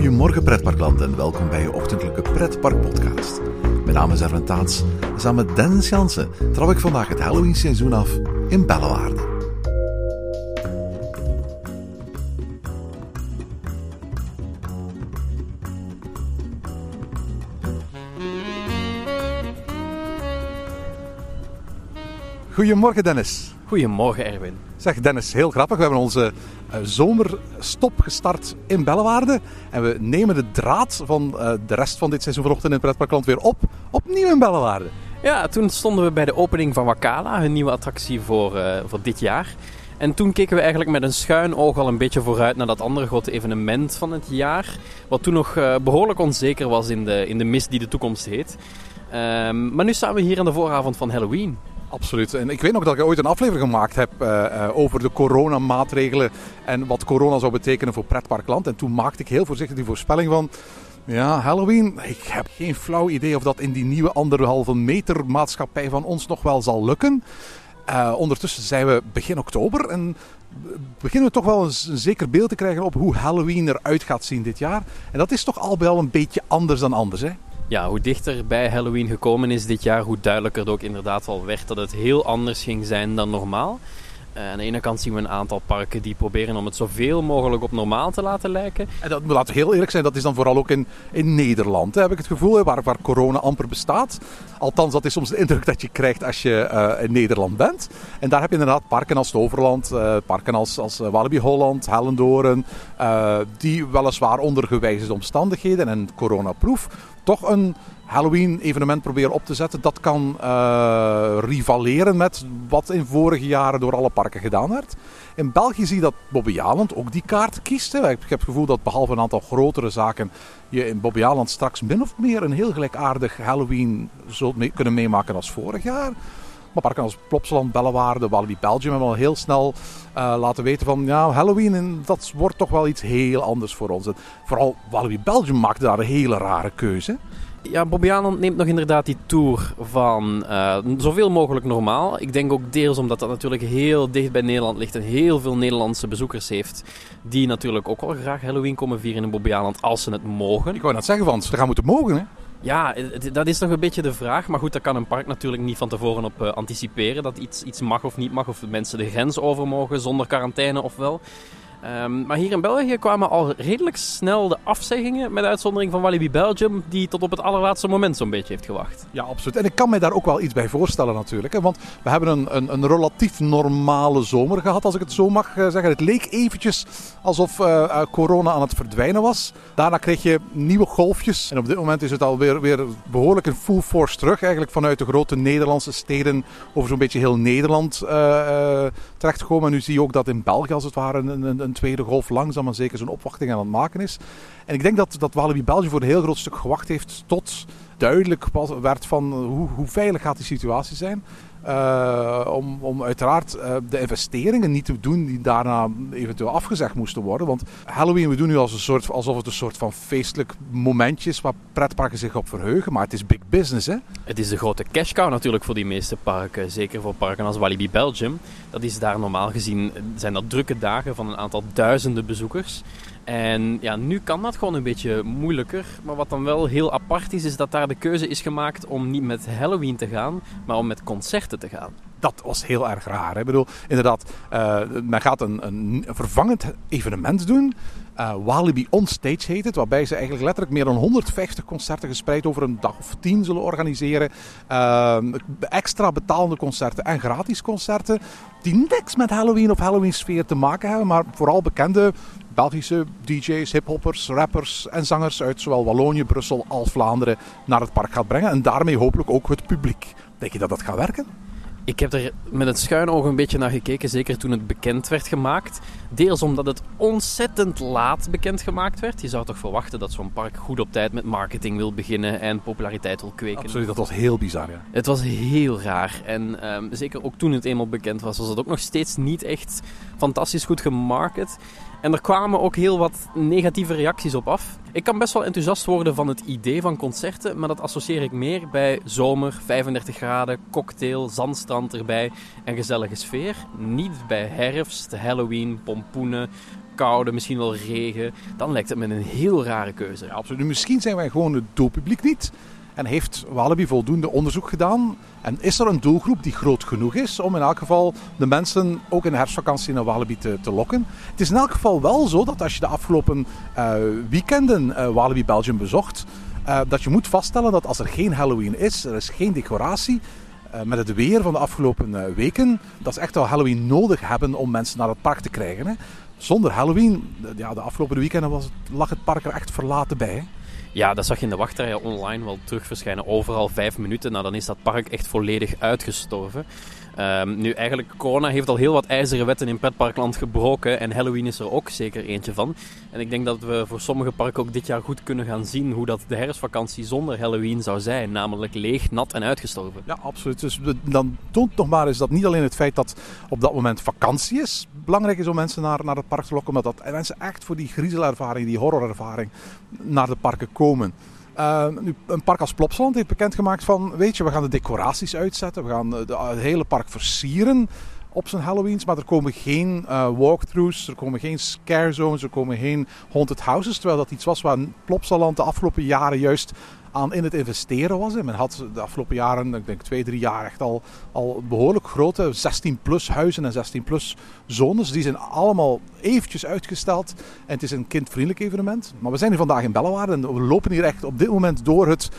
Goedemorgen pretparkland en welkom bij je ochtendelijke pretparkpodcast. Mijn naam is Erwin Taats en samen met Dennis Jansen trap ik vandaag het Halloween seizoen af in Bellewaarde. Goedemorgen Dennis. Goedemorgen Erwin. Zeg Dennis, heel grappig. We hebben onze eh, zomerstop gestart in Bellewaarde. En we nemen de draad van eh, de rest van dit seizoen vanochtend in het pretparkland weer op. Opnieuw in Bellewaarde. Ja, toen stonden we bij de opening van Wakala, hun nieuwe attractie voor, eh, voor dit jaar. En toen keken we eigenlijk met een schuin oog al een beetje vooruit naar dat andere grote evenement van het jaar. Wat toen nog eh, behoorlijk onzeker was in de, in de mist die de toekomst heet. Ehm, maar nu staan we hier aan de vooravond van Halloween. Absoluut. En ik weet nog dat ik ooit een aflevering gemaakt heb eh, eh, over de coronamaatregelen en wat corona zou betekenen voor pretparkland. En toen maakte ik heel voorzichtig die voorspelling van... Ja, Halloween. Ik heb geen flauw idee of dat in die nieuwe anderhalve meter maatschappij van ons nog wel zal lukken. Eh, ondertussen zijn we begin oktober en beginnen we toch wel een zeker beeld te krijgen op hoe Halloween eruit gaat zien dit jaar. En dat is toch al wel een beetje anders dan anders, hè? Ja, hoe dichter bij Halloween gekomen is dit jaar, hoe duidelijker het ook inderdaad al werd dat het heel anders ging zijn dan normaal. Eh, aan de ene kant zien we een aantal parken die proberen om het zoveel mogelijk op normaal te laten lijken. En dat, laten we heel eerlijk zijn, dat is dan vooral ook in, in Nederland, heb ik het gevoel, hè, waar, waar corona amper bestaat. Althans, dat is soms de indruk dat je krijgt als je eh, in Nederland bent. En daar heb je inderdaad parken als Toverland, eh, parken als, als Walibi Holland, Hellendoorn, eh, die weliswaar onder gewijzigde omstandigheden en coronaproof toch een Halloween-evenement proberen op te zetten. Dat kan eh, rivaleren met wat in vorige jaren door alle parken gedaan werd. In België zie je dat Bobby Aland ook die kaart kiest. Ik heb het gevoel dat behalve een aantal grotere zaken je in Bobby Aland straks min of meer een heel gelijkaardig Halloween zult kunnen meemaken als vorig jaar. Maar parken als Plopsaland, Bellewaarde, Walibi Belgium hebben al heel snel eh, laten weten van ja, Halloween en dat wordt toch wel iets heel anders voor ons. En vooral Walibi Belgium maakte daar een hele rare keuze. Ja, Bobby Aland neemt nog inderdaad die tour van eh, zoveel mogelijk normaal. Ik denk ook deels omdat dat natuurlijk heel dicht bij Nederland ligt en heel veel Nederlandse bezoekers heeft. Die natuurlijk ook wel graag Halloween komen vieren in Bobby Aland als ze het mogen. Ik wou net zeggen van, ze gaan moeten mogen hè. Ja, dat is nog een beetje de vraag. Maar goed, daar kan een park natuurlijk niet van tevoren op eh, anticiperen. Dat iets, iets mag of niet mag. Of mensen de grens over mogen zonder quarantaine of wel. Ehm, maar hier in België kwamen al redelijk snel de afzeggingen. Met uitzondering van Walibi Belgium. Die tot op het allerlaatste moment zo'n beetje heeft gewacht. Ja, absoluut. En ik kan mij daar ook wel iets bij voorstellen natuurlijk. Hè? Want we hebben een, een, een relatief normale zomer gehad, als ik het zo mag eh, zeggen. Het leek eventjes alsof eh, eh, corona aan het verdwijnen was. Daarna kreeg je nieuwe golfjes. En op dit moment is het alweer weer behoorlijk in full force terug. Eigenlijk vanuit de grote Nederlandse steden over zo'n beetje heel Nederland eh, eh, terechtgekomen. En nu zie je ook dat in België als het ware een, een, een tweede golf langzaam maar zeker zijn opwachting aan het maken is. En ik denk dat, dat Walibi België voor een heel groot stuk gewacht heeft tot duidelijk werd van hoe, hoe veilig gaat die situatie zijn. Eh, om, om uiteraard eh, de investeringen niet te doen die daarna eventueel afgezegd moesten worden. Want Halloween, we doen nu als een soort, alsof het een soort van feestelijk momentje is waar pretparken zich op verheugen. Maar het is big business, hè? Het is de grote cash cow natuurlijk voor die meeste parken. Zeker voor parken als Walibi Belgium. Dat is daar normaal gezien, zijn dat drukke dagen van een aantal duizenden bezoekers. En ja, nu kan dat gewoon een beetje moeilijker. Maar wat dan wel heel apart is, is dat daar de keuze is gemaakt om niet met Halloween te gaan, maar om met concerten te gaan. Dat was heel erg raar. Hè? Ik bedoel, inderdaad, eh, men gaat een, een vervangend evenement doen. Eh, Walibi On Stage heet het, waarbij ze eigenlijk letterlijk meer dan 150 concerten gespreid over een dag of tien zullen organiseren. Eh, extra betalende concerten en gratis concerten, die niks met Halloween of Halloween sfeer te maken hebben, maar vooral bekende Belgische DJ's, hiphoppers, rappers en zangers uit zowel Wallonië, Brussel als Vlaanderen naar het park gaat brengen. En daarmee hopelijk ook het publiek. Denk je dat dat gaat werken? Ik heb er met het schuin oog een beetje naar gekeken, zeker toen het bekend werd gemaakt. Deels omdat het ontzettend laat bekend gemaakt werd. Je zou toch verwachten dat zo'n park goed op tijd met marketing wil beginnen en populariteit wil kweken. Absoluut, dat was heel bizar, ja. Het was heel raar. En ehm, zeker ook toen het eenmaal bekend was, was het ook nog steeds niet echt fantastisch goed gemarket. En er kwamen ook heel wat negatieve reacties op af. Ik kan best wel enthousiast worden van het idee van concerten, maar dat associeer ik meer bij zomer, 35 graden, cocktail, zandstrand erbij en gezellige sfeer. Niet bij herfst, Halloween, pompoenen, koude, misschien wel regen. Dan lijkt het me een heel rare keuze. Ja, absoluut. Misschien zijn wij gewoon het doelpubliek niet. En heeft Walibi voldoende onderzoek gedaan? En is er een doelgroep die groot genoeg is om in elk geval de mensen ook in de herfstvakantie naar Walibi te, te lokken? Het is in elk geval wel zo dat als je de afgelopen eh, weekenden eh, Walibi Belgium bezocht, eh, dat je moet vaststellen dat als er geen Halloween is, er is geen decoratie, met het weer van de afgelopen weken, dat ze echt wel Halloween nodig hebben om mensen naar het park te krijgen. Hè. Zonder Halloween, ja, de afgelopen weekenden was het, lag het park er echt verlaten bij. Ja, dat zag je in de wachtrijen online wel terug verschijnen. Overal vijf minuten. Nou, dan is dat park echt volledig uitgestorven. Ehm, nu, eigenlijk, corona heeft al heel wat ijzeren wetten in pretparkland gebroken. En Halloween is er ook zeker eentje van. En ik denk dat we voor sommige parken ook dit jaar goed kunnen gaan zien hoe dat de herfstvakantie zonder Halloween zou zijn. Namelijk leeg, nat en uitgestorven. Ja, absoluut. Dus dan toont nog maar eens dat niet alleen het feit dat op dat moment vakantie is, belangrijk is om mensen naar, naar het park te lokken, maar dat mensen echt voor die griezelervaring, die horrorervaring naar de parken komen. Eh, nu, een park als Plopsaland heeft bekendgemaakt van, weet je, we gaan de decoraties uitzetten, we gaan eh, de, het hele park versieren op zijn Halloweens, maar er komen geen eh, walkthroughs, er komen geen scare zones, er komen geen haunted houses, terwijl dat iets was waar Plopsaland de afgelopen jaren juist aan in het investeren was. En men had de afgelopen jaren, ik denk twee, drie jaar, echt al, al behoorlijk grote 16-plus huizen en 16-plus zones. Die zijn allemaal eventjes uitgesteld. En het is een kindvriendelijk evenement. Maar we zijn hier vandaag in Bellewaarde en we lopen hier echt op dit moment door het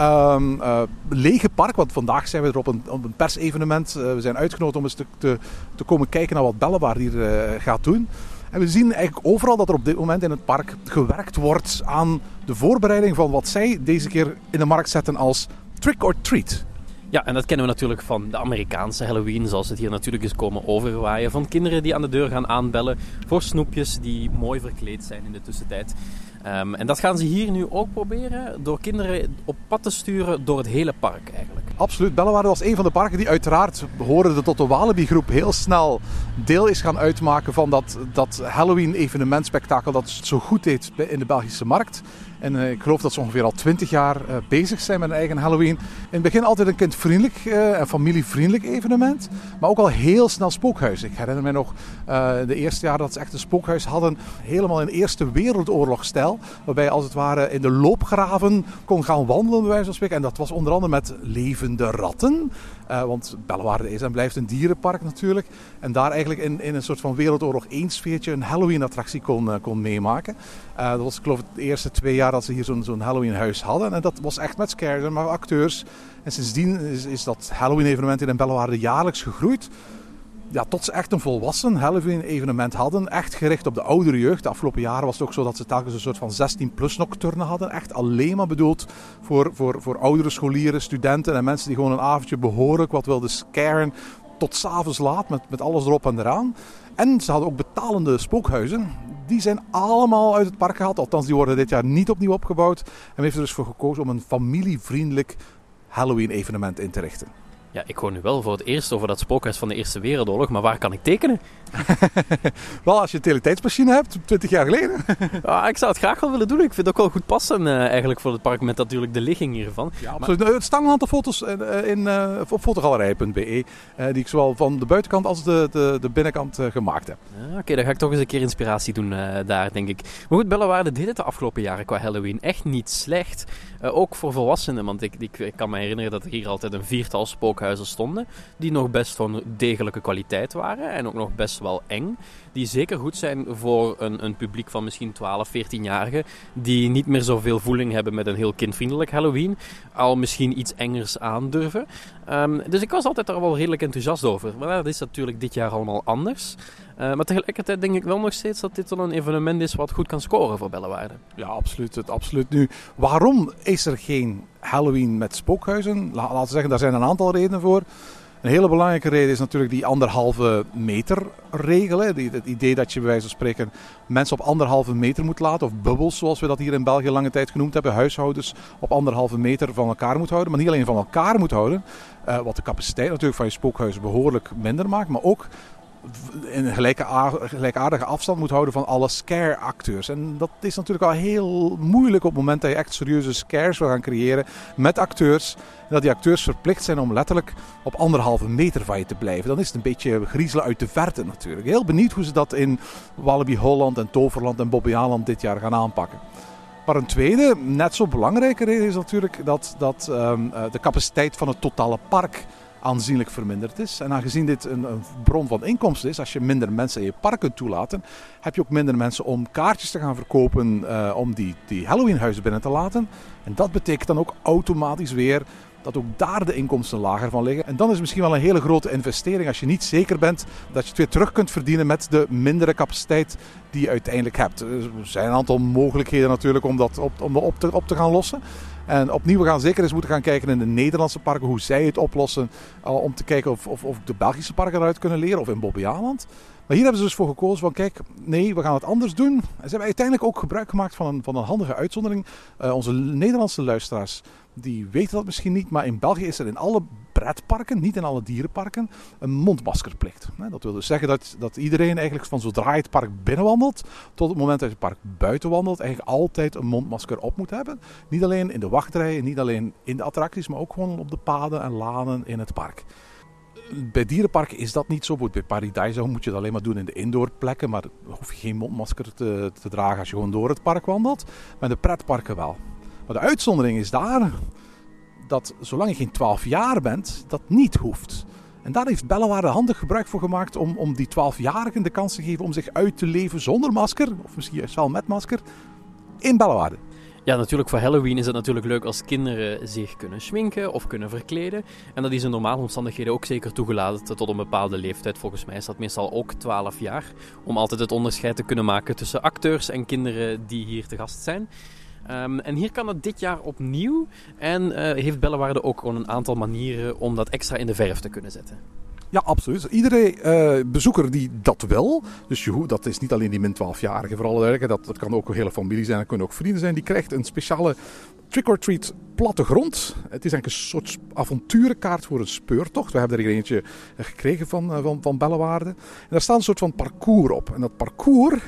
eh, lege park. Want vandaag zijn we er op een, op een persevenement. Eh, we zijn uitgenodigd om eens te, te, te komen kijken naar wat Bellewaarde hier eh, gaat doen. En we zien eigenlijk overal dat er op dit moment in het park gewerkt wordt aan de voorbereiding van wat zij deze keer in de markt zetten als trick or treat. Ja, en dat kennen we natuurlijk van de Amerikaanse Halloween, zoals het hier natuurlijk is komen overwaaien. Van kinderen die aan de deur gaan aanbellen voor snoepjes die mooi verkleed zijn in de tussentijd. Ehm, en dat gaan ze hier nu ook proberen door kinderen op pad te sturen door het hele park eigenlijk. Absoluut, Bellewaarde was een van de parken die uiteraard, behorende tot de Walibi-groep, heel snel deel is gaan uitmaken van dat, dat Halloween-evenementspektakel dat het zo goed deed in de Belgische markt. En eh, ik geloof dat ze ongeveer al twintig jaar eh, bezig zijn met een eigen Halloween. In het begin altijd een kindvriendelijk eh, en familievriendelijk evenement, maar ook al heel snel spookhuis. Ik herinner me nog de eerste jaren dat ze echt een spookhuis hadden, helemaal in Eerste Wereldoorlog-stijl. Waarbij je als het ware in de loopgraven kon gaan wandelen, bij wijze van spreken. En dat was onder andere met levende ratten. Eh, want Bellewaarde is en blijft een dierenpark natuurlijk. En daar eigenlijk in, in een soort van Wereldoorlog 1 sfeertje een Halloween-attractie kon, eh, kon meemaken. Eh, dat was ik geloof de eerste twee jaar dat ze hier zo'n zo'n Halloween-huis hadden. En dat was echt met scares met acteurs. En sindsdien is, is dat Halloween-evenement in Bellewaarde jaarlijks gegroeid ja, tot ze echt een volwassen Halloween-evenement hadden. Echt gericht op de oudere jeugd. De afgelopen jaren was het ook zo dat ze telkens een soort van 16-plus nocturne hadden. Echt alleen maar bedoeld voor, voor, voor oudere scholieren, studenten en mensen die gewoon een avondje behoorlijk wat wilden scaren. Tot s'avonds laat met, met alles erop en eraan. En ze hadden ook betalende spookhuizen. Die zijn allemaal uit het park gehaald. Althans, die worden dit jaar niet opnieuw opgebouwd. En men heeft er dus voor gekozen om een familievriendelijk Halloween-evenement in te richten. Ja, ik hoor nu wel voor het eerst over dat spookhuis van de Eerste Wereldoorlog, maar waar kan ik tekenen? Wel, als je een teletijdsmachine hebt, 20 jaar geleden. Ik zou het graag wel willen doen. Ik vind het ook wel goed passen eh, eigenlijk voor het park met natuurlijk de ligging hiervan. Ja. Nou, Het staan een aantal foto's eh, in, eh, op fotogalerij.be die ik zowel van de buitenkant als de, de, de binnenkant gemaakt heb. Ah, Oké, dan ga ik toch eens een keer inspiratie doen daar, denk ik. Maar goed, Bellewaarde deed het de afgelopen jaren qua Halloween echt niet slecht. Ook voor volwassenen, want ik, ik, ik kan me herinneren dat er hier altijd een viertal spookhuizen stonden. Die nog best van degelijke kwaliteit waren en ook nog best wel eng. Die zeker goed zijn voor een, een publiek van misschien 12, 14-jarigen. Die niet meer zoveel voeling hebben met een heel kindvriendelijk Halloween. Al misschien iets engers aandurven. Ehm, dus ik was altijd daar wel redelijk enthousiast over. Maar dat is natuurlijk dit jaar allemaal anders. Uh, maar tegelijkertijd denk ik wel nog steeds dat dit wel een evenement is wat goed kan scoren voor Bellewaarde. Ja, absoluut. Het, absoluut. Nu, waarom is er geen Halloween met spookhuizen? La, laten we zeggen, daar zijn een aantal redenen voor. Een hele belangrijke reden is natuurlijk die anderhalve meter regel. Het idee dat je bij wijze van spreken mensen op anderhalve meter moet laten. Of bubbels zoals we dat hier in België lange tijd genoemd hebben. Huishoudens op anderhalve meter van elkaar moet houden. Maar niet alleen van elkaar moet houden. eh, wat de capaciteit natuurlijk van je spookhuis behoorlijk minder maakt. Maar ook een gelijkaardige afstand moet houden van alle scare-acteurs. En dat is natuurlijk al heel moeilijk op het moment dat je echt serieuze scares wil gaan creëren met acteurs. En dat die acteurs verplicht zijn om letterlijk op anderhalve meter van je te blijven. Dan is het een beetje griezelen uit de verte natuurlijk. Heel benieuwd hoe ze dat in Walibi Holland en Toverland en Bobbejaanland dit jaar gaan aanpakken. Maar een tweede, net zo belangrijke reden is natuurlijk dat, dat ehm, eh, de capaciteit van het totale park aanzienlijk verminderd is. En aangezien dit een, bron van inkomsten is, als je minder mensen in je park kunt toelaten, heb je ook minder mensen om kaartjes te gaan verkopen eh, om die, die Halloweenhuizen binnen te laten. En dat betekent dan ook automatisch weer dat ook daar de inkomsten lager van liggen. En dan is het misschien wel een hele grote investering als je niet zeker bent dat je het weer terug kunt verdienen met de mindere capaciteit die je uiteindelijk hebt. Er zijn een aantal mogelijkheden natuurlijk om dat op, om op, te, op te gaan lossen. En opnieuw, we gaan zeker eens moeten gaan kijken in de Nederlandse parken hoe zij het oplossen. eh, om te kijken of, of, of de Belgische parken eruit kunnen leren of in Bobbejaanland. Maar hier hebben ze dus voor gekozen van kijk, nee, we gaan het anders doen. En ze hebben uiteindelijk ook gebruik gemaakt van een, van een handige uitzondering. Eh, onze Nederlandse luisteraars die weten dat misschien niet, maar in België is er in alle pretparken, niet in alle dierenparken, een mondmaskerplicht. Dat wil dus zeggen dat, dat iedereen eigenlijk van zodra je het park binnenwandelt tot het moment dat je het park buiten wandelt, eigenlijk altijd een mondmasker op moet hebben. Niet alleen in de wachtrijen, niet alleen in de attracties, maar ook gewoon op de paden en lanen in het park. Bij dierenparken is dat niet zo. Bij Paradise moet je dat alleen maar doen in de indoorplekken. Maar hoef je geen mondmasker te, te dragen als je gewoon door het park wandelt. Maar de pretparken wel. Maar de uitzondering is daar dat zolang je geen 12 jaar bent, dat niet hoeft. En daar heeft Bellewaarde handig gebruik voor gemaakt om, om die 12-jarigen de kans te geven om zich uit te leven zonder masker, of misschien juist wel met masker, in Bellewaarde. Ja, natuurlijk voor Halloween is het natuurlijk leuk als kinderen zich kunnen schminken of kunnen verkleden. En dat is in normale omstandigheden ook zeker toegelaten tot een bepaalde leeftijd. Volgens mij is dat meestal ook 12 jaar. Om altijd het onderscheid te kunnen maken tussen acteurs en kinderen die hier te gast zijn. Ehm, en hier kan het dit jaar opnieuw. En eh, heeft Bellewaarde ook gewoon een aantal manieren om dat extra in de verf te kunnen zetten. Ja, absoluut. Iedere eh, bezoeker die dat wil, dus je, ho- dat is niet alleen die min 12-jarige, voor alle dat, dat kan ook een hele familie zijn, dat kunnen ook vrienden zijn, die krijgt een speciale trick-or-treat plattegrond. Het is eigenlijk een soort avonturenkaart voor een speurtocht. We hebben er eentje eh, gekregen van, eh, van, van Bellewaarde. En daar staat een soort van parcours op. En dat parcours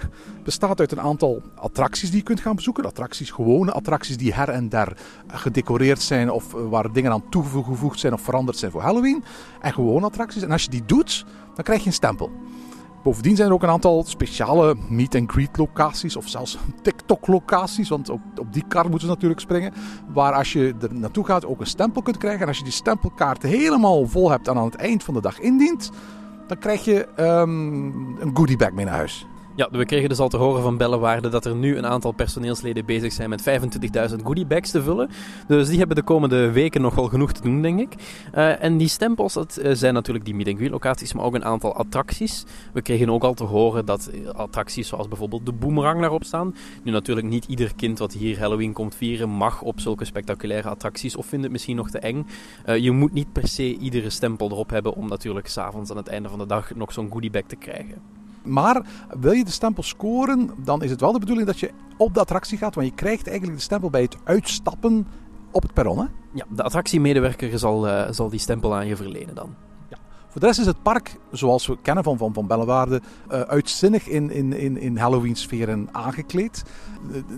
bestaat uit een aantal attracties die je kunt gaan bezoeken. Attracties, gewone attracties die her en der gedecoreerd zijn of eh, waar dingen aan toegevoegd zijn of veranderd zijn voor Halloween. En gewone attracties. En als je die doet, dan krijg je een stempel. Bovendien zijn er ook een aantal speciale meet-and-greet locaties of zelfs TikTok-locaties, want op, op die kar moeten ze natuurlijk springen, waar als je er naartoe gaat ook een stempel kunt krijgen. En als je die stempelkaart helemaal vol hebt en aan het eind van de dag indient, dan krijg je ehm, een goodiebag mee naar huis. Ja, we kregen dus al te horen van Bellewaarde dat er nu een aantal personeelsleden bezig zijn met 25.000 goodiebags te vullen. Dus die hebben de komende weken nog wel genoeg te doen, denk ik. Eh, en die stempels, dat eh, zijn natuurlijk die meet-and-greet locaties, maar ook een aantal attracties. We kregen ook al te horen dat eh, attracties zoals bijvoorbeeld de Boomerang daarop staan. Nu natuurlijk niet ieder kind wat hier Halloween komt vieren mag op zulke spectaculaire attracties of vindt het misschien nog te eng. Je moet niet per se iedere stempel erop hebben om natuurlijk s'avonds aan het einde van de dag nog zo'n goodiebag te krijgen. Maar wil je de stempel scoren, dan is het wel de bedoeling dat je op de attractie gaat, want je krijgt eigenlijk de stempel bij het uitstappen op het perron. Hè? Ja, de attractiemedewerker zal, eh, zal die stempel aan je verlenen dan. Voor de rest is het park, zoals we kennen van, van, van Bellewaarde, eh, uitzinnig in, in, in, in Halloween-sferen aangekleed.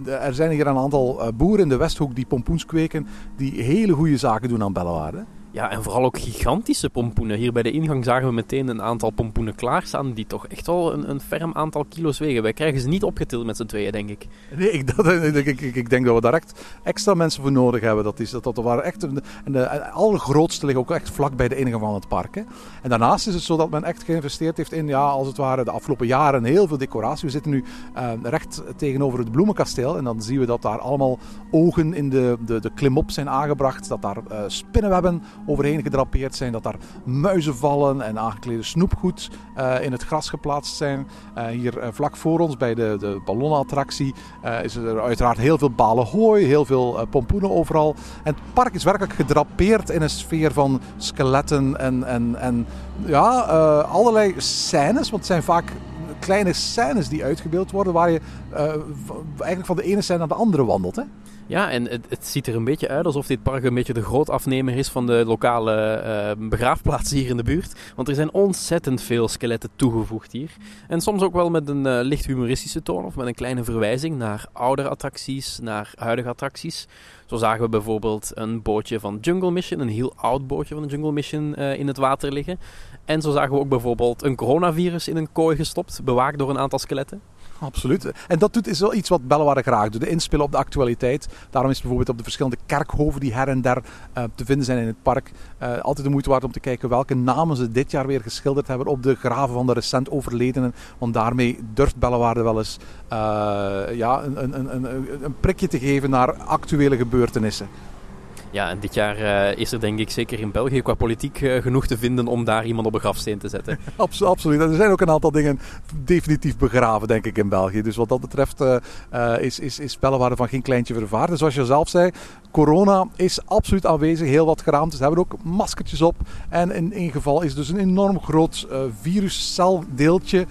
Er zijn hier een aantal eh, boeren in de Westhoek die pompoens kweken, die hele goede zaken doen aan Bellewaarde. Ja, en vooral ook gigantische pompoenen. Hier bij de ingang zagen we meteen een aantal pompoenen klaarstaan die toch echt wel een, een ferm aantal kilo's wegen. Wij krijgen ze niet opgetild met z'n tweeën, denk ik. Nee, ik, dat, ik, ik, denk dat we daar echt extra mensen voor nodig hebben. Dat, is, dat, dat waren echt, een- en de, en de allergrootste liggen ook echt vlak bij de ingang van het park. Hè. En daarnaast is het zo dat men echt geïnvesteerd heeft in, ja, als het ware, de afgelopen jaren heel veel decoratie. We zitten nu eh, recht tegenover het bloemenkasteel. En dan zien we dat daar allemaal ogen in de, de, de klimop zijn aangebracht. Dat daar eh, spinnenwebben overheen gedrapeerd zijn. Dat daar muizen vallen en aangeklede snoepgoed eh, in het gras geplaatst zijn. Eh, hier eh, vlak voor ons bij de, de ballonnenattractie eh, is er uiteraard heel veel balen hooi, heel veel pompoenen overal. En het park is werkelijk gedrapeerd in een sfeer van skeletten en, en, en ja, allerlei scènes. Want het zijn vaak kleine scènes die uitgebeeld worden waar je eh, eigenlijk van de ene scène naar de andere wandelt. Hè? Ja, en het, het ziet er een beetje uit alsof dit park een beetje de grootafnemer is van de lokale eh, begraafplaatsen hier in de buurt. Want er zijn ontzettend veel skeletten toegevoegd hier. En soms ook wel met een eh, licht humoristische toon of met een kleine verwijzing naar oudere attracties, naar huidige attracties. Zo zagen we bijvoorbeeld een bootje van Jungle Mission, een heel oud bootje van de Jungle Mission in het water liggen. En zo zagen we ook bijvoorbeeld een coronavirus in een kooi gestopt, bewaakt door een aantal skeletten. Absoluut. En dat doet, is wel iets wat Bellewaarde graag doet. De inspelen op de actualiteit. Daarom is bijvoorbeeld op de verschillende kerkhoven die her en der eh, te vinden zijn in het park. eh, altijd de moeite waard om te kijken welke namen ze dit jaar weer geschilderd hebben op de graven van de recent overledenen. Want daarmee durft Bellewaarde wel eens eh, ja, een, een, een, een, een prikje te geven naar actuele gebeurtenissen. Ja, en dit jaar eh, is er denk ik zeker in België qua politiek eh, genoeg te vinden om daar iemand op een grafsteen te zetten. Abs- absoluut. Er zijn ook een aantal dingen definitief begraven, denk ik, in België. Dus wat dat betreft eh, is, is, is Bellewaarde van geen kleintje vervaard. En zoals je zelf zei, corona is absoluut aanwezig. Heel wat geraamtes hebben ook maskertjes op. En in één geval is dus een enorm groot virusceldeeltje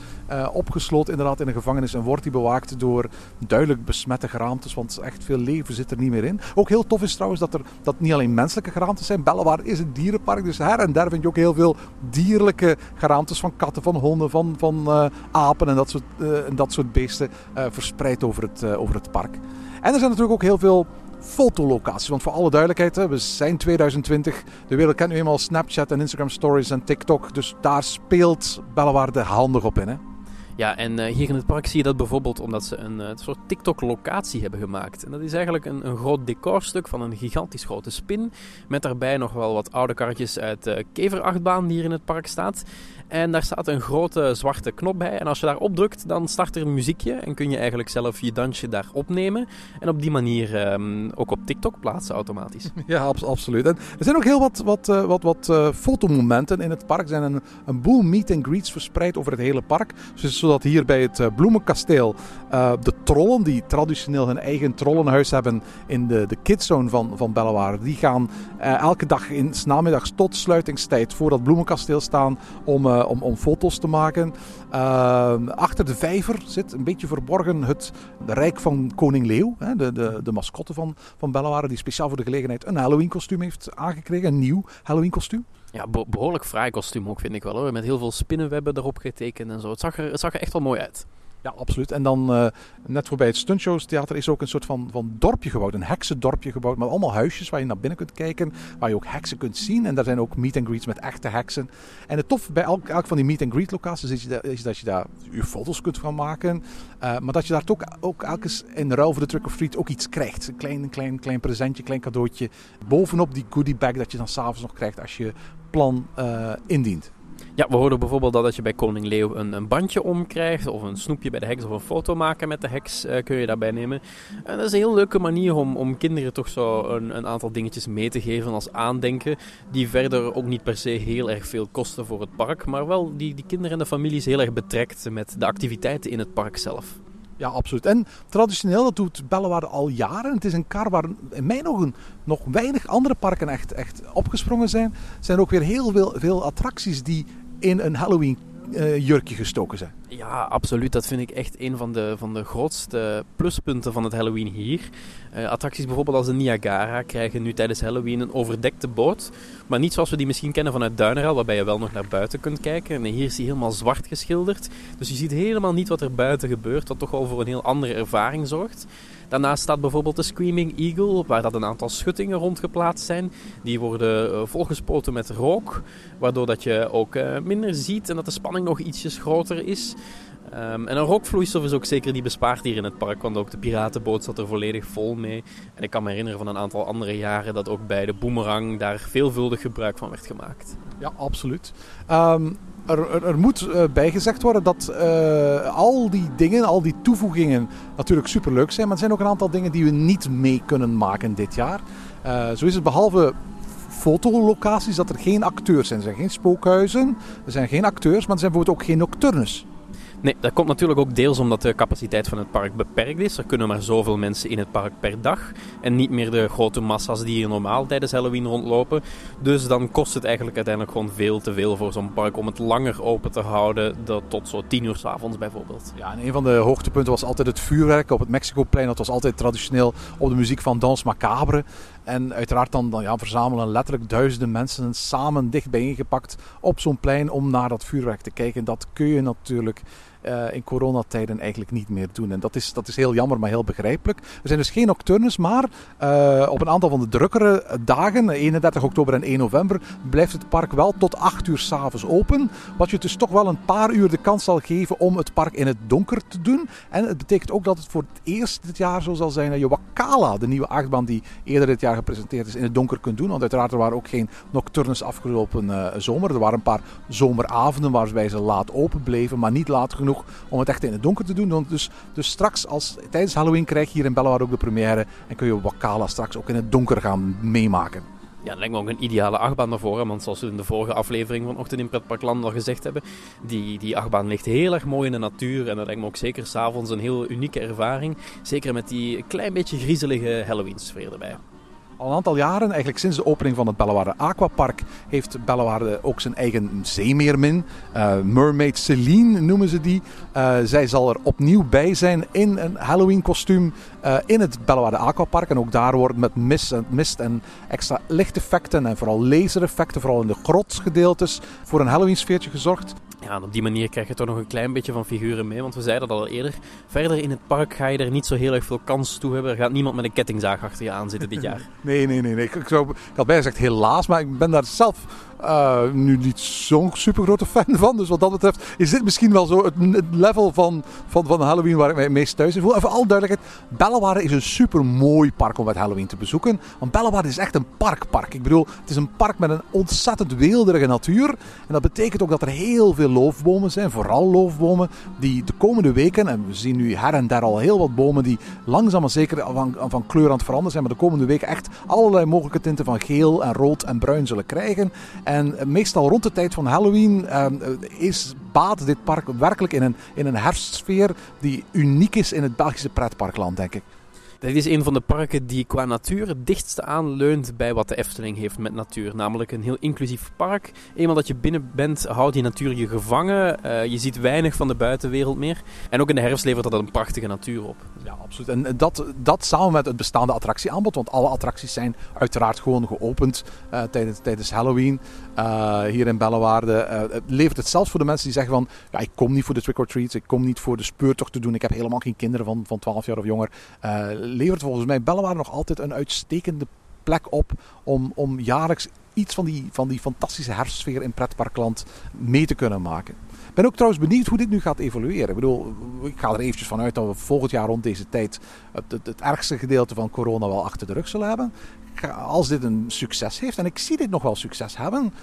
opgesloten inderdaad in een gevangenis. En wordt die bewaakt door duidelijk besmette geraamtes. Want echt veel leven zit er niet meer in. Ook heel tof is trouwens dat er niet alleen menselijke geraamtes zijn. Bellewaarde is een dierenpark. Dus her en der vind je ook heel veel dierlijke geraamtes van katten, van honden, van, van eh, apen en dat soort, eh, en dat soort beesten eh, verspreid over het, over het park. En er zijn natuurlijk ook heel veel fotolocaties. Want voor alle duidelijkheid, we zijn 2020. De wereld kent nu eenmaal Snapchat en Instagram Stories en TikTok. Dus daar speelt Bellewaarde handig op in. Hè? Ja, en eh, hier in het park zie je dat bijvoorbeeld omdat ze een, eh, soort TikTok-locatie hebben gemaakt. En dat is eigenlijk een, een groot decorstuk van een gigantisch grote spin. Met daarbij nog wel wat oude karretjes uit de keverachtbaan die hier in het park staat. En daar staat een grote zwarte knop bij. En als je daarop drukt, dan start er een muziekje. En kun je eigenlijk zelf je dansje daar opnemen. En op die manier ehm, ook op TikTok plaatsen automatisch. Ja, abs- absoluut. En er zijn ook heel wat, wat, eh, wat, wat eh, fotomomenten in het park. Er zijn een, een boel meet and greets verspreid over het hele park. Dus zodat hier bij het eh, Bloemenkasteel eh, de trollen, die traditioneel hun eigen trollenhuis hebben in de, de kidzone van, van die gaan eh, elke dag in 's namiddags tot sluitingstijd voor dat Bloemenkasteel staan om, eh, om, om foto's te maken. Achter de vijver zit een beetje verborgen het Rijk van Koning Leeuw, hè, de, de, de mascotte van, van die speciaal voor de gelegenheid een Halloween kostuum heeft aangekregen, een nieuw Halloween kostuum. Ja, be- behoorlijk fraai kostuum ook, vind ik wel hoor. Met heel veel spinnenwebben erop getekend en zo. Het zag er, het zag er echt wel mooi uit. Ja, absoluut. En dan eh, net voorbij het Stuntshows Theater is ook een soort van, van dorpje gebouwd. Een heksendorpje gebouwd met allemaal huisjes waar je naar binnen kunt kijken. Waar je ook heksen kunt zien. En daar zijn ook meet and greets met echte heksen. En het tof bij elk, elk van die meet and greet locaties is, dat- is dat je daar je foto's kunt van maken. Eh, maar dat je daar ook, ook elkens in ruil voor de trick or treat ook iets krijgt. Een klein, klein, klein presentje, klein cadeautje. Bovenop die goodie bag dat je dan s'avonds nog krijgt als je plan eh, indient. Ja, we hoorden bijvoorbeeld dat als je bij Koning Leeuw een, een bandje omkrijgt, of een snoepje bij de heks, of een foto maken met de heks, eh, kun je daarbij nemen. En dat is een heel leuke manier om, om kinderen toch zo een, een aantal dingetjes mee te geven als aandenken, die verder ook niet per se heel erg veel kosten voor het park, maar wel die, die kinderen en de families heel erg betrekt met de activiteiten in het park zelf. Ja, absoluut. En traditioneel, dat doet Bellewaarde al jaren. Het is een kar waar in mijn ogen nog weinig andere parken echt, echt opgesprongen zijn. Er zijn ook weer heel veel, veel attracties die in een Halloween eh, jurkje gestoken zijn. Ja, absoluut. Dat vind ik echt een van de, van de grootste pluspunten van het Halloween hier. Eh, attracties bijvoorbeeld als de Niagara krijgen nu tijdens Halloween een overdekte boot. Maar niet zoals we die misschien kennen vanuit Duineral, waarbij je wel nog naar buiten kunt kijken. Nee, hier is die helemaal zwart geschilderd. Dus je ziet helemaal niet wat er buiten gebeurt, wat toch wel voor een heel andere ervaring zorgt. Daarnaast staat bijvoorbeeld de Screaming Eagle, waar dat een aantal schuttingen rondgeplaatst zijn. Die worden eh, volgespoten met rook, waardoor dat je ook eh, minder ziet en dat de spanning nog ietsjes groter is. Ehm, en een rookvloeistof is ook zeker die bespaard hier in het park, want ook de piratenboot zat er volledig vol mee. En ik kan me herinneren van een aantal andere jaren dat ook bij de Boomerang daar veelvuldig gebruik van werd gemaakt. Ja, absoluut. Ehm, er, er, moet eh, bijgezegd worden dat eh, al die dingen, al die toevoegingen natuurlijk superleuk zijn. Maar er zijn ook een aantal dingen die we niet mee kunnen maken dit jaar. Eh, zo is het behalve fotolocaties dat er geen acteurs zijn. Er zijn geen spookhuizen, er zijn geen acteurs, maar er zijn bijvoorbeeld ook geen nocturnes. Nee, dat komt natuurlijk ook deels omdat de capaciteit van het park beperkt is. Er kunnen maar zoveel mensen in het park per dag. En niet meer de grote massa's die hier normaal tijdens Halloween rondlopen. Dus dan kost het eigenlijk uiteindelijk gewoon veel te veel voor zo'n park om het langer open te houden. Dat tot zo tien uur s avonds bijvoorbeeld. Ja, en een van de hoogtepunten was altijd het vuurwerk op het Mexicoplein. Dat was altijd traditioneel op de muziek van Dans Macabre. En uiteraard dan, dan ja, verzamelen letterlijk duizenden mensen samen dicht bijeengepakt op zo'n plein om naar dat vuurwerk te kijken. Dat kun je natuurlijk uh, in coronatijden eigenlijk niet meer doen. En dat is, dat is heel jammer, maar heel begrijpelijk. Er zijn dus geen nocturnes, maar uh, op een aantal van de drukkere dagen, 31 oktober en 1 november, blijft het park wel tot 8 uur s'avonds open. Wat je dus toch wel een paar uur de kans zal geven om het park in het donker te doen. En het betekent ook dat het voor het eerst dit jaar zo zal zijn dat je Wakala, de nieuwe achtbaan die eerder dit jaar gepresenteerd is, in het donker kunt doen. Want uiteraard er waren ook geen nocturnes afgelopen uh, zomer. Er waren een paar zomeravonden waarbij ze laat open bleven, maar niet laat genoeg om het echt in het donker te doen. Dus, dus straks, als, tijdens Halloween, krijg je hier in Bellewaarde ook de première. En kun je Wakala straks ook in het donker gaan meemaken. Ja, dat lijkt me ook een ideale achtbaan daarvoor. Want zoals we in de vorige aflevering van Ochtend in Pretparkland al gezegd hebben, die, die achtbaan ligt heel erg mooi in de natuur. En dat lijkt me ook zeker s'avonds een heel unieke ervaring. Zeker met die klein beetje griezelige Halloween sfeer erbij. Al een aantal jaren, eigenlijk sinds de opening van het Bellewaarde Aquapark, heeft Bellewaarde ook zijn eigen zeemeermin. Uh, Mermaid Celine noemen ze die. Uh, zij zal er opnieuw bij zijn in een Halloween kostuum uh, in het Bellewaarde Aquapark. En ook daar wordt met mist en, mist en extra lichteffecten en vooral lasereffecten, vooral in de grotsgedeeltes, voor een Halloween sfeertje gezorgd. Ja, op die manier krijg je toch nog een klein beetje van figuren mee. Want we zeiden dat al eerder. Verder in het park ga je er niet zo heel erg veel kans toe hebben. Er gaat niemand met een kettingzaag achter je aan zitten dit jaar. nee, nee, nee. nee. Ik, zou, ik had bijna gezegd helaas, maar ik ben daar zelf uh, nu niet zo'n super grote fan van. Dus wat dat betreft is dit misschien wel zo het, level van, van, van Halloween waar ik mij het meest thuis in voel. Even al duidelijkheid. Bellewaarde is een super mooi park om met Halloween te bezoeken. Want Bellewaarde is echt een parkpark. Ik bedoel, het is een park met een ontzettend weelderige natuur. En dat betekent ook dat er heel veel loofbomen zijn. Vooral loofbomen die de komende weken, en we zien nu her en daar al heel wat bomen die langzaam maar zeker van, van kleur aan het veranderen zijn. Maar de komende weken echt allerlei mogelijke tinten van geel en rood en bruin zullen krijgen. En meestal rond de tijd van Halloween uh, is baat dit park werkelijk in een, in een herfstsfeer die uniek is in het Belgische pretparkland, denk ik. Dit is een van de parken die qua natuur het dichtste aanleunt bij wat de Efteling heeft met natuur. Namelijk een heel inclusief park. Eenmaal dat je binnen bent, houdt die natuur je gevangen. Uh, je ziet weinig van de buitenwereld meer. En ook in de herfst levert dat een prachtige natuur op. Ja, absoluut. En dat, dat samen met het bestaande attractieaanbod. Want alle attracties zijn uiteraard gewoon geopend uh, tijdens, tijdens Halloween. Hier in Bellewaarde. levert het zelfs voor de mensen die zeggen van... Ja, ik kom niet voor de trick-or-treats. Ik kom niet voor de speurtocht te doen. Ik heb helemaal geen kinderen van, van 12 jaar of jonger levert volgens mij Bellewaarde nog altijd een uitstekende plek op om, om jaarlijks iets van die, van die fantastische herfstsfeer in pretparkland mee te kunnen maken. Ik ben ook trouwens benieuwd hoe dit nu gaat evolueren. Ik bedoel, ik ga er eventjes vanuit dat we volgend jaar rond deze tijd het, het, het ergste gedeelte van corona wel achter de rug zullen hebben. Als dit een succes heeft, en ik zie dit nog wel succes hebben,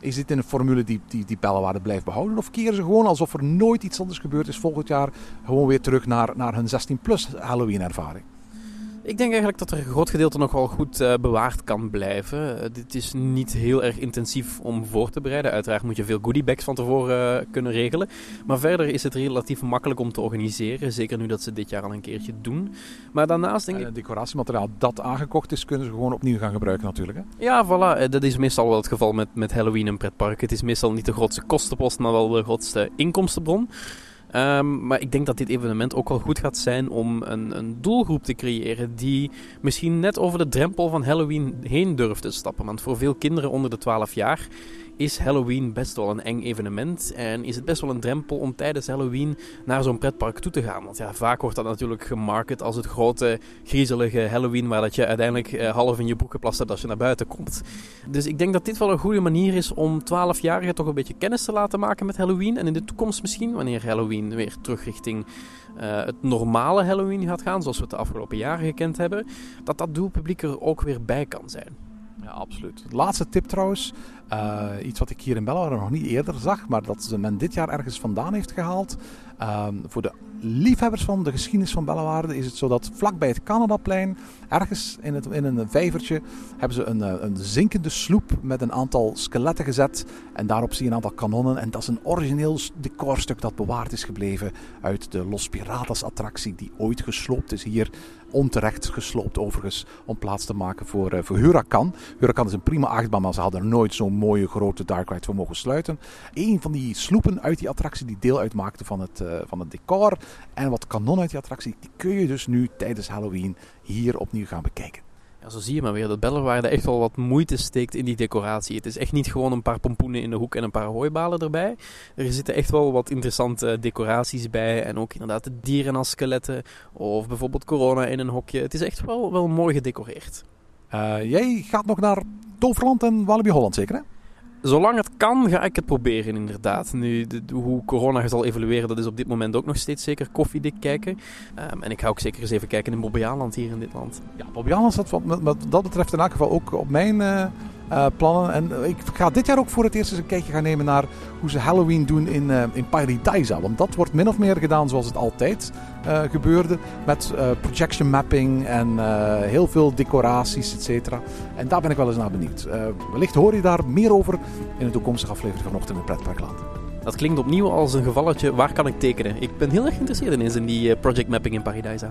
is dit een formule die, die, die Bellewaarde blijft behouden? Of keren ze gewoon alsof er nooit iets anders gebeurd is volgend jaar gewoon weer terug naar, naar hun 16-plus Halloween-ervaring? Ik denk eigenlijk dat er een groot gedeelte nog wel goed uh, bewaard kan blijven. Uh, dit is niet heel erg intensief om voor te bereiden. Uiteraard moet je veel goodiebags van tevoren uh, kunnen regelen. Maar verder is het relatief makkelijk om te organiseren. Zeker nu dat ze dit jaar al een keertje doen. Maar daarnaast denk ik... Het decoratiemateriaal dat aangekocht is, kunnen ze gewoon opnieuw gaan gebruiken natuurlijk. Hè? Ja, voilà. Dat is meestal wel het geval met, met Halloween en pretpark. Het is meestal niet de grootste kostenpost, maar wel de grootste inkomstenbron. Um, maar ik denk dat dit evenement ook wel goed gaat zijn om een, een, doelgroep te creëren die misschien net over de drempel van Halloween heen durft te stappen. Want voor veel kinderen onder de 12 jaar is Halloween best wel een eng evenement. En is het best wel een drempel om tijdens Halloween naar zo'n pretpark toe te gaan. Want ja, vaak wordt dat natuurlijk gemarket als het grote, griezelige Halloween. Waar dat je uiteindelijk eh, half in je broek geplast hebt als je naar buiten komt. Dus ik denk dat dit wel een goede manier is om 12-jarigen toch een beetje kennis te laten maken met Halloween. En in de toekomst misschien, wanneer Halloween weer terug richting uh, het normale Halloween gaat gaan. Zoals we het de afgelopen jaren gekend hebben. Dat dat doelpubliek er ook weer bij kan zijn. Ja, absoluut. laatste tip trouwens. Uh, iets wat ik hier in Belwaarde nog niet eerder zag, maar dat men dit jaar ergens vandaan heeft gehaald. Uh, voor de liefhebbers van de geschiedenis van Bellewaarde is het zo dat vlak bij het Canadaplein, ergens in, het, in een vijvertje, hebben ze een, een zinkende sloep met een aantal skeletten gezet. En daarop zie je een aantal kanonnen. En dat is een origineel decorstuk dat bewaard is gebleven uit de Los Piratas attractie die ooit gesloopt is hier onterecht gesloopt overigens, om plaats te maken voor, uh, voor Huracan. Huracan is een prima achtbaan, maar ze hadden nooit zo'n mooie grote dark ride voor mogen sluiten. Een van die sloepen uit die attractie die deel uitmaakte van het, uh, van het decor en wat kanon uit die attractie, die kun je dus nu tijdens Halloween hier opnieuw gaan bekijken. Zo zie je maar weer dat Bellewaarde echt wel wat moeite steekt in die decoratie. Het is echt niet gewoon een paar pompoenen in de hoek en een paar hooibalen erbij. Er zitten echt wel wat interessante decoraties bij. En ook inderdaad de dieren als skeletten. Of bijvoorbeeld corona in een hokje. Het is echt wel, wel mooi gedecoreerd. Uh, jij gaat nog naar Toverland en Walibi Holland zeker hè? Zolang het kan, ga ik het proberen, inderdaad. Nu, hoe corona zal evolueren, dat is op dit moment ook nog steeds zeker koffiedik kijken. Um, en ik ga ook zeker eens even kijken in Bobbejaanland hier in dit land. Ja, Bobbejaanland staat wat, wat, dat betreft in elk geval ook op mijn uh, uh, plannen. En ik ga dit jaar ook voor het eerst eens een kijkje gaan nemen naar hoe ze Halloween doen in, uh, in Paradise. Want dat wordt min of meer gedaan zoals het altijd uh, gebeurde. Met projection mapping en heel veel decoraties, et cetera. En daar ben ik wel eens naar benieuwd. wellicht hoor je daar meer over in een toekomstige aflevering vanochtend in Pretparkland. Dat klinkt opnieuw als een gevalletje, waar kan ik tekenen? Ik ben heel erg geïnteresseerd in, in die project mapping in Paradise.